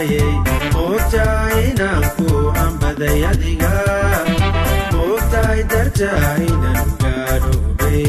hayay moogtahay inaan ku ambaday adiga moogtahay darta inaan gaadhoobay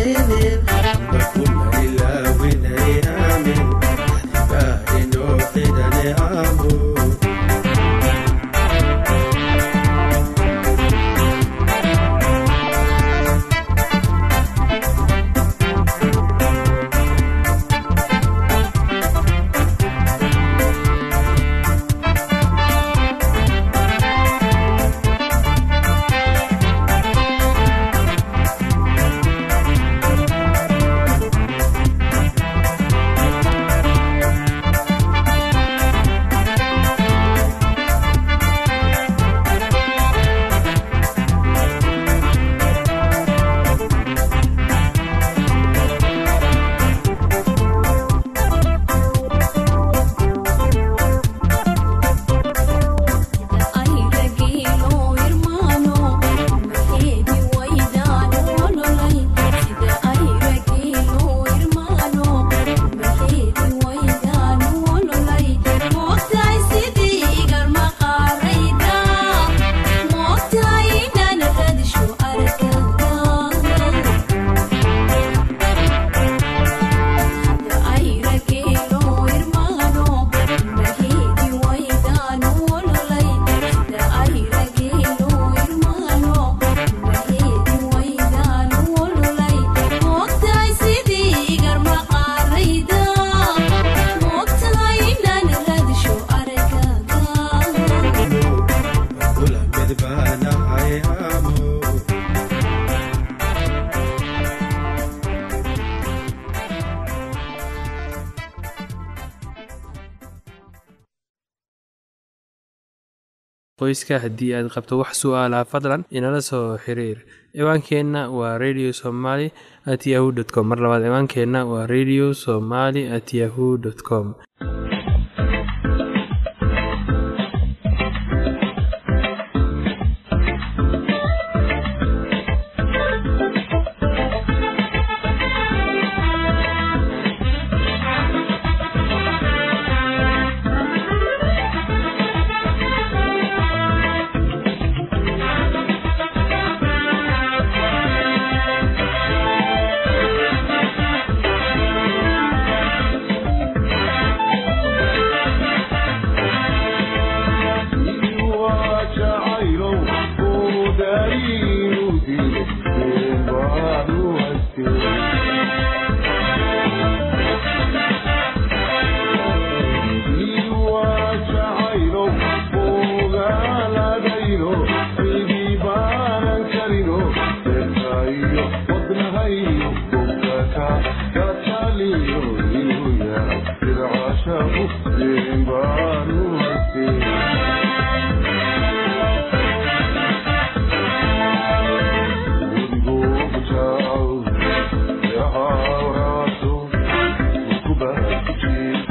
qoyska haddii aad qabto wax su'aalaha fadlan inala soo xiriir. Ciwaankeenna waa radio somaly at yahu t com. Mar labaad ciwaankeenna waa radio somaly at yahu dt com Thank you.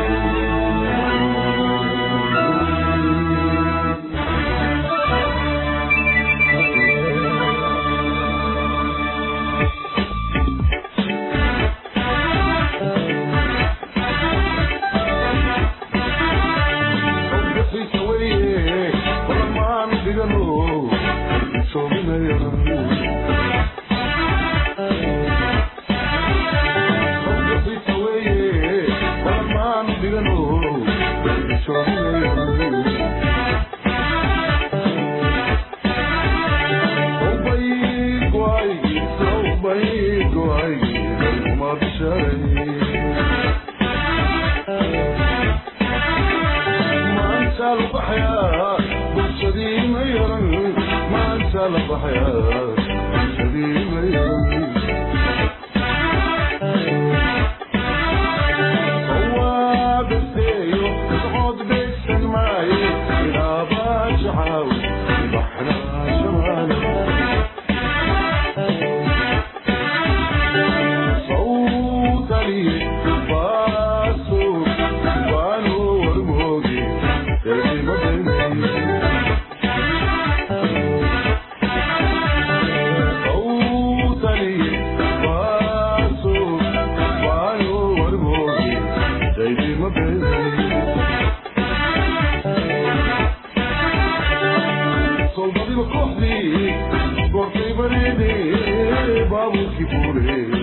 maanta la কি ভোরে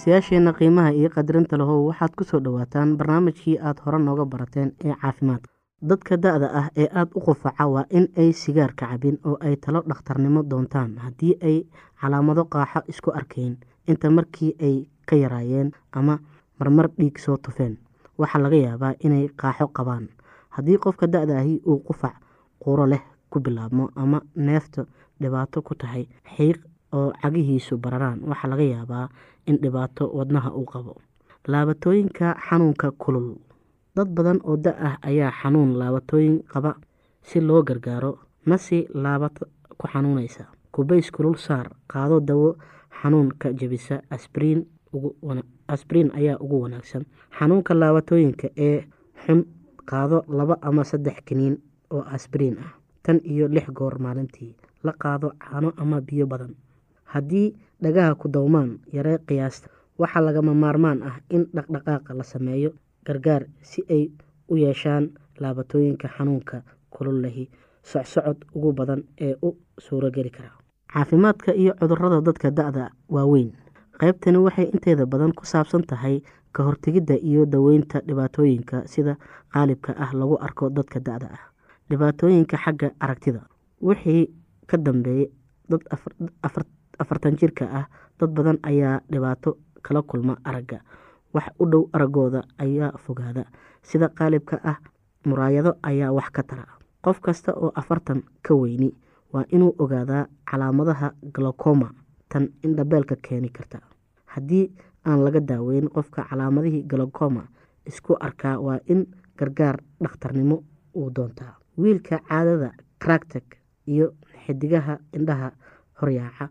dhegaystayaasheenna qiimaha iyo qadarinta lahow waxaad ku soo dhowaataan barnaamijkii aad hore nooga barateen ee caafimaadka dadka da-da ah ee aada u qufaca waa in ay sigaarka cabin oo ay talo dhakhtarnimo doontaan haddii ay calaamado qaaxo isku arkayn inta markii ay ka yaraayeen ama marmar dhiig soo tufeen waxaa laga yaabaa inay qaaxo qabaan. Haddii qofka da-da ahi uu qufac quro leh ku bilaabmo ama neefta dhibaato ku tahay xiiq oo cagihiisu bararaan. Waxaa laga yaabaa in dhibaato wadnaha uu qabo. Laabatooyinka xanuunka kulul. Dad badan oo da ah ayaa xanuun laabatooyin qaba si loo gargaaro. Nasi laabata ku xanuunaysa. Kubays kulul saar qaado dawo xanuunka jebisa asbriin ayaa ugu wanaagsan. Xanuunka laabatooyinka ee xun qaado laba ama saddex kiniin oo asbriin ah tan iyo lix goor maalintii. La qaado caano ama biyo badan haddii dhagaha ku dawmaan yaree qiyaasta waxaa lagama maarmaan ah in dhaqdhaqaaqa la sameeyo gargaar si ay u yeeshaan laabatooyinka xanuunka kulul socsocod ugu badan ee u suurogeli kara. Caafimaadka iyo cudurrada dadka da-da waaweyn qaybtani waxay inteeda badan ku saabsan tahay ka hortegidda iyo daweynta dhibaatooyinka sida qaalibka ah lagu arko dadka da-da ah. Dhibaatooyinka xagga aragtida wixii ka dambeeyay dad afartan jirka ah dad badan ayaa dhibaato kala kulma aragga. Wax u dhow araggooda ayaa fogaada. Sida qaalibka ah muraayado ayaa wax ka tara. Qof kasta oo afartan ka weyni waa inuu ogaadaa calaamadaha galokoma tan indhabeelka keeni karta. Haddii aan laga daaweyn qofka calaamadihii galokoma isku arkaa waa in gargaar dhakhtarnimo uu doontaa. Wiilka caadada cractek iyo xidigaha indhaha horyaaca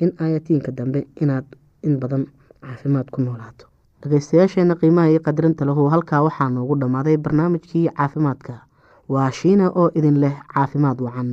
in aayatiinka dambe inaad in badan caafimaad ku noolaato. Dhageystayaasheena qiimaha iyo qadarinta lahu halkaa waxaa noogu dhammaaday barnaamijkii caafimaadka. Waa shiina oo idin leh caafimaad wacan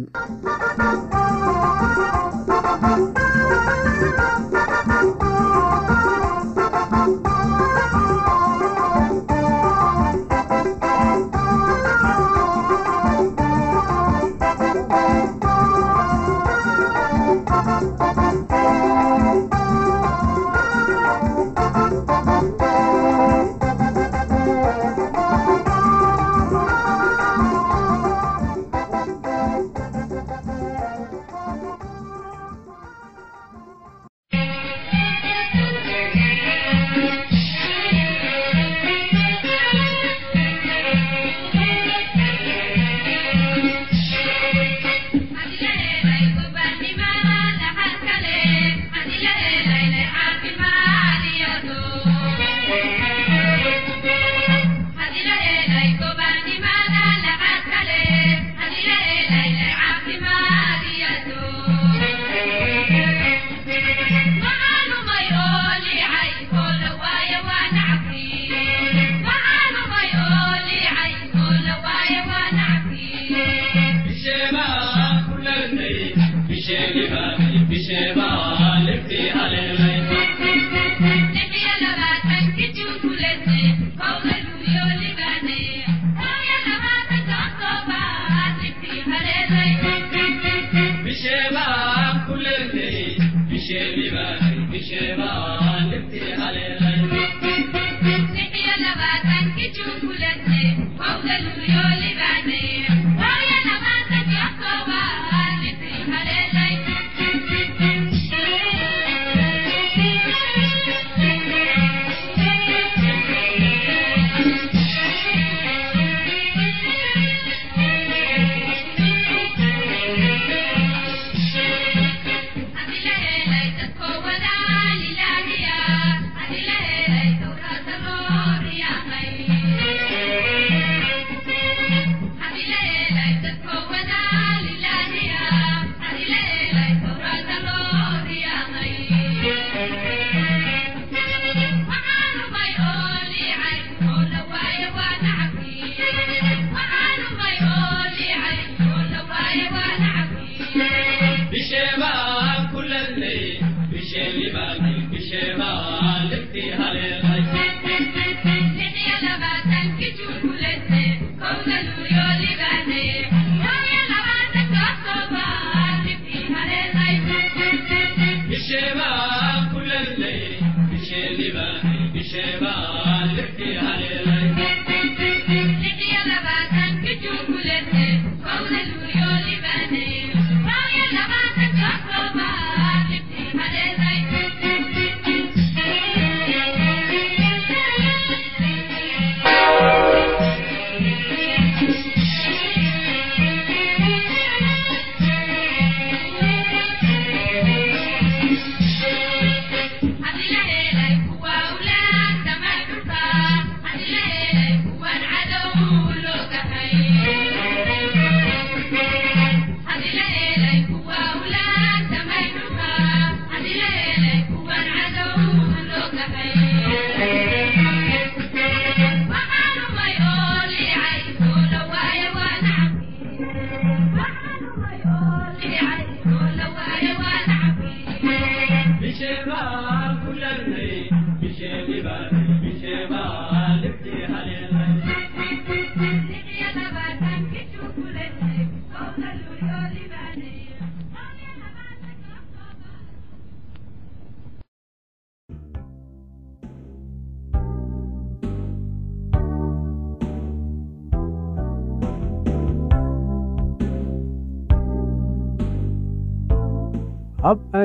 Viva, Viva,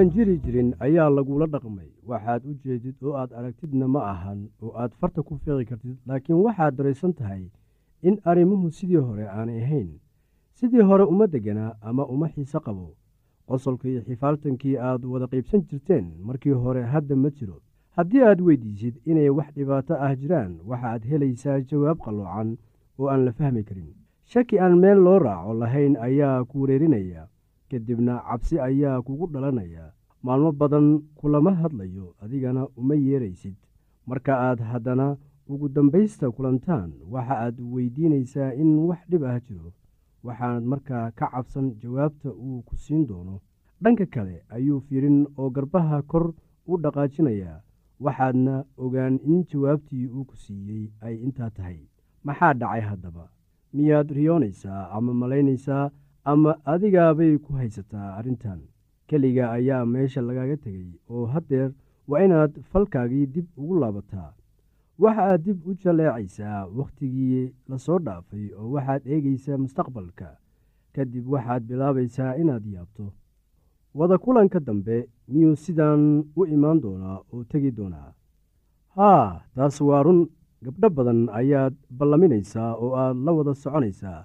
aan jiri jirin ayaa lagula dhaqmay. Waxaad u jeedid oo aad aragtidna ma ahan oo aad farta ku fiiqi kartid laakiin waxaad daraysan tahay in arrimuhu sidii hore aanay ahayn. Sidii hore uma degganaa ama uma xiise qabo. Qosolka iyo xifaaltankii aad wada qaybsan jirteen markii hore hadda ma jiro. Haddii aad weydiisid inay wax dhibaato ah jiraan waxaad helaysaa jawaab qalloocan oo aan la fahmi karin. Shaki aan meel loo raaco lahayn ayaa ku wareerinaya kadibna cabsi ayaa kugu dhalanaya. Maalmo badan kulama hadlayo adigana uma yeeraysid. Marka aad haddana ugu dambaysta kulantaan waxa aad weydiinaysaa in wax dhib ah jiro. Waxaanad markaa ka cabsan jawaabta uu ku siin doono. Dhanka kale ayuu fiirin oo garbaha kor u dhaqaajinayaa waxaadna ogaan in jawaabtii uu ku siiyey ay intaa tahay. Maxaa dhacay haddaba? Miyaad riyoonaysaa ama malaynaysaa ama adigaabay ku haysataa arrintan. Keliga ayaa meesha lagaga tegey oo haddeer waa inaad falkaagii dib ugu laabataa. Waxa aad dib u jaleecaysaa wakhtigii la soo dhaafay oo waxaad eegaysaa mustaqbalka. Kadib waxaad bilaabaysaa inaad yaabto. Wada kulanka dambe miyuu sidaan u imaan doonaa oo tegi doonaa? Haa taas waa run. Gabdho badan ayaad ballaminaysaa oo aad la wada soconaysaa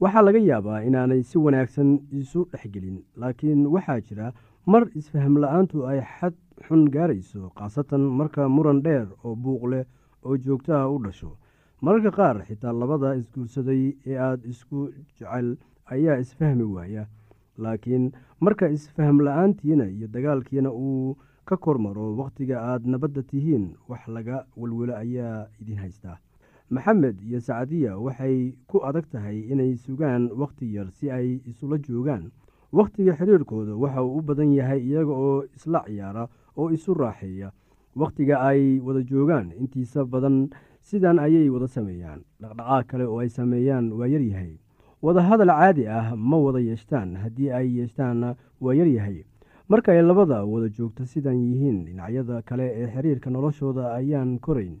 waxaa laga yaabaa inaanay si wanaagsan isu dhexgelin laakiin waxaa jira mar isfaham la'aantu ay xad xun gaarayso khaasatan marka muran dheer oo buuq leh oo joogtaha u dhasho. Mararka qaar xitaa labada isguursaday ee aada isku jecel ayaa isfahmi waaya laakiin marka isfaham la'aantiina iyo dagaalkiina uu ka kormaro wakhtiga aad nabadda tihiin wax laga welwelo ayaa idin haystaa maxamed iyo sacadiya waxay ku adag tahay inay sugaan wakhti yar si ay isula joogaan. Wakhtiga xiriirkooda waxa uu u badan yahay iyaga oo isla ciyaara oo isu raaxeeya. Wakhtiga ay wada joogaan intiisa badan sidan ayay wada sameeyaan. Dhaqdhaqaaq kale oo ay sameeyaan waa yaryahay wada hadal caadi ah ma wada yeeshtaan haddii ay yeeshtaanna waa yaryahay marka ay labada wada joogto sidan yihiin dhinacyada kale ee xiriirka noloshooda ayaan korayn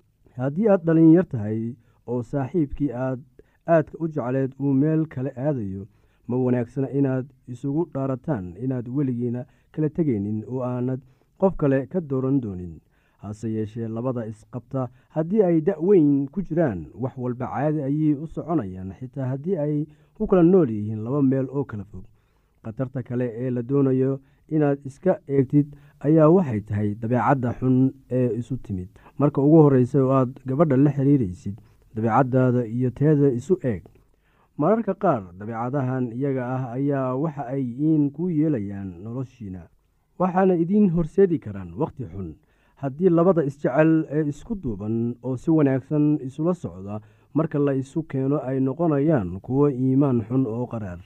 haddii aad dhalinyar tahay oo saaxiibkii aad aadka u jecleed uu meel kale aadayo ma wanaagsana inaad isugu dhaarataan inaad weligiina kala tegaynin oo aanad qof kale ka dooran doonin. Hase yeeshee labada isqabta haddii ay da' weyn ku jiraan wax walba caadi ayay u soconayaan xitaa haddii ay ku kala nool yihiin laba meel oo kala fog. Khatarta kale ee la doonayo inaad iska eegtid ayaa waxay tahay dabeecadda xun ee isu timid. Marka ugu horreysa oo aad gabadha la xiriiraysid dabeecaddaada iyo teeda isu eeg. Mararka qaar dabeecadahan iyaga ah ayaa waxa ay iin ku yeelayaan noloshiina waxaana idiin horseedi karaan wakhti xun. Haddii labada isjecel ee isku duuban oo si wanaagsan isula socda marka la isu keeno ay noqonayaan kuwo iimaan xun oo qaraar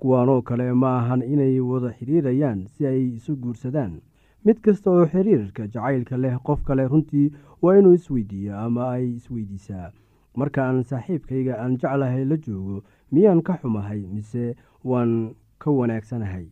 kuwaanoo kale ma ahan inay wada xidhiirayaan si ay isu guursadaan. Mid kasta oo xiriirka jacaylka leh qof kale runtii waa inuu isweydiiyo ama ay isweydiisaa. Marka aan saaxiibkayga aan jeclahay la joogo miyaan ka xumahay mise waan ka wanaagsanahay?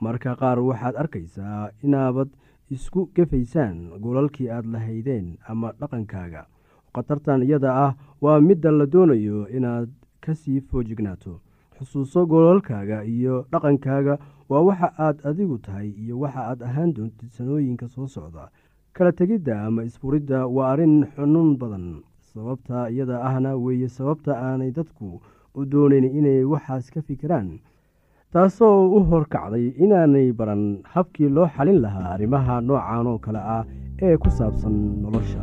Marka qaar waxaad arkaysaa inaabad isku gefaysaan goolalkii aad lahaydeen ama dhaqankaaga. Khatartan iyada ah waa midda la doonayo inaad ka sii foojignaato xusuuso goolalkaaga iyo dhaqankaaga waa waxa aad adigu tahay iyo waxa aad ahaan doontid sanooyinka soo socda. Kala tegidda ama isfuridda waa arrin xunun badan sababta iyada ahna weeye sababta aanay dadku u doonayn inay waxaas ka fikiraan taasoo u horkacday inaanay baran habkii loo xalin lahaa arrimaha noocan oo kale ah ee ku saabsan nolosha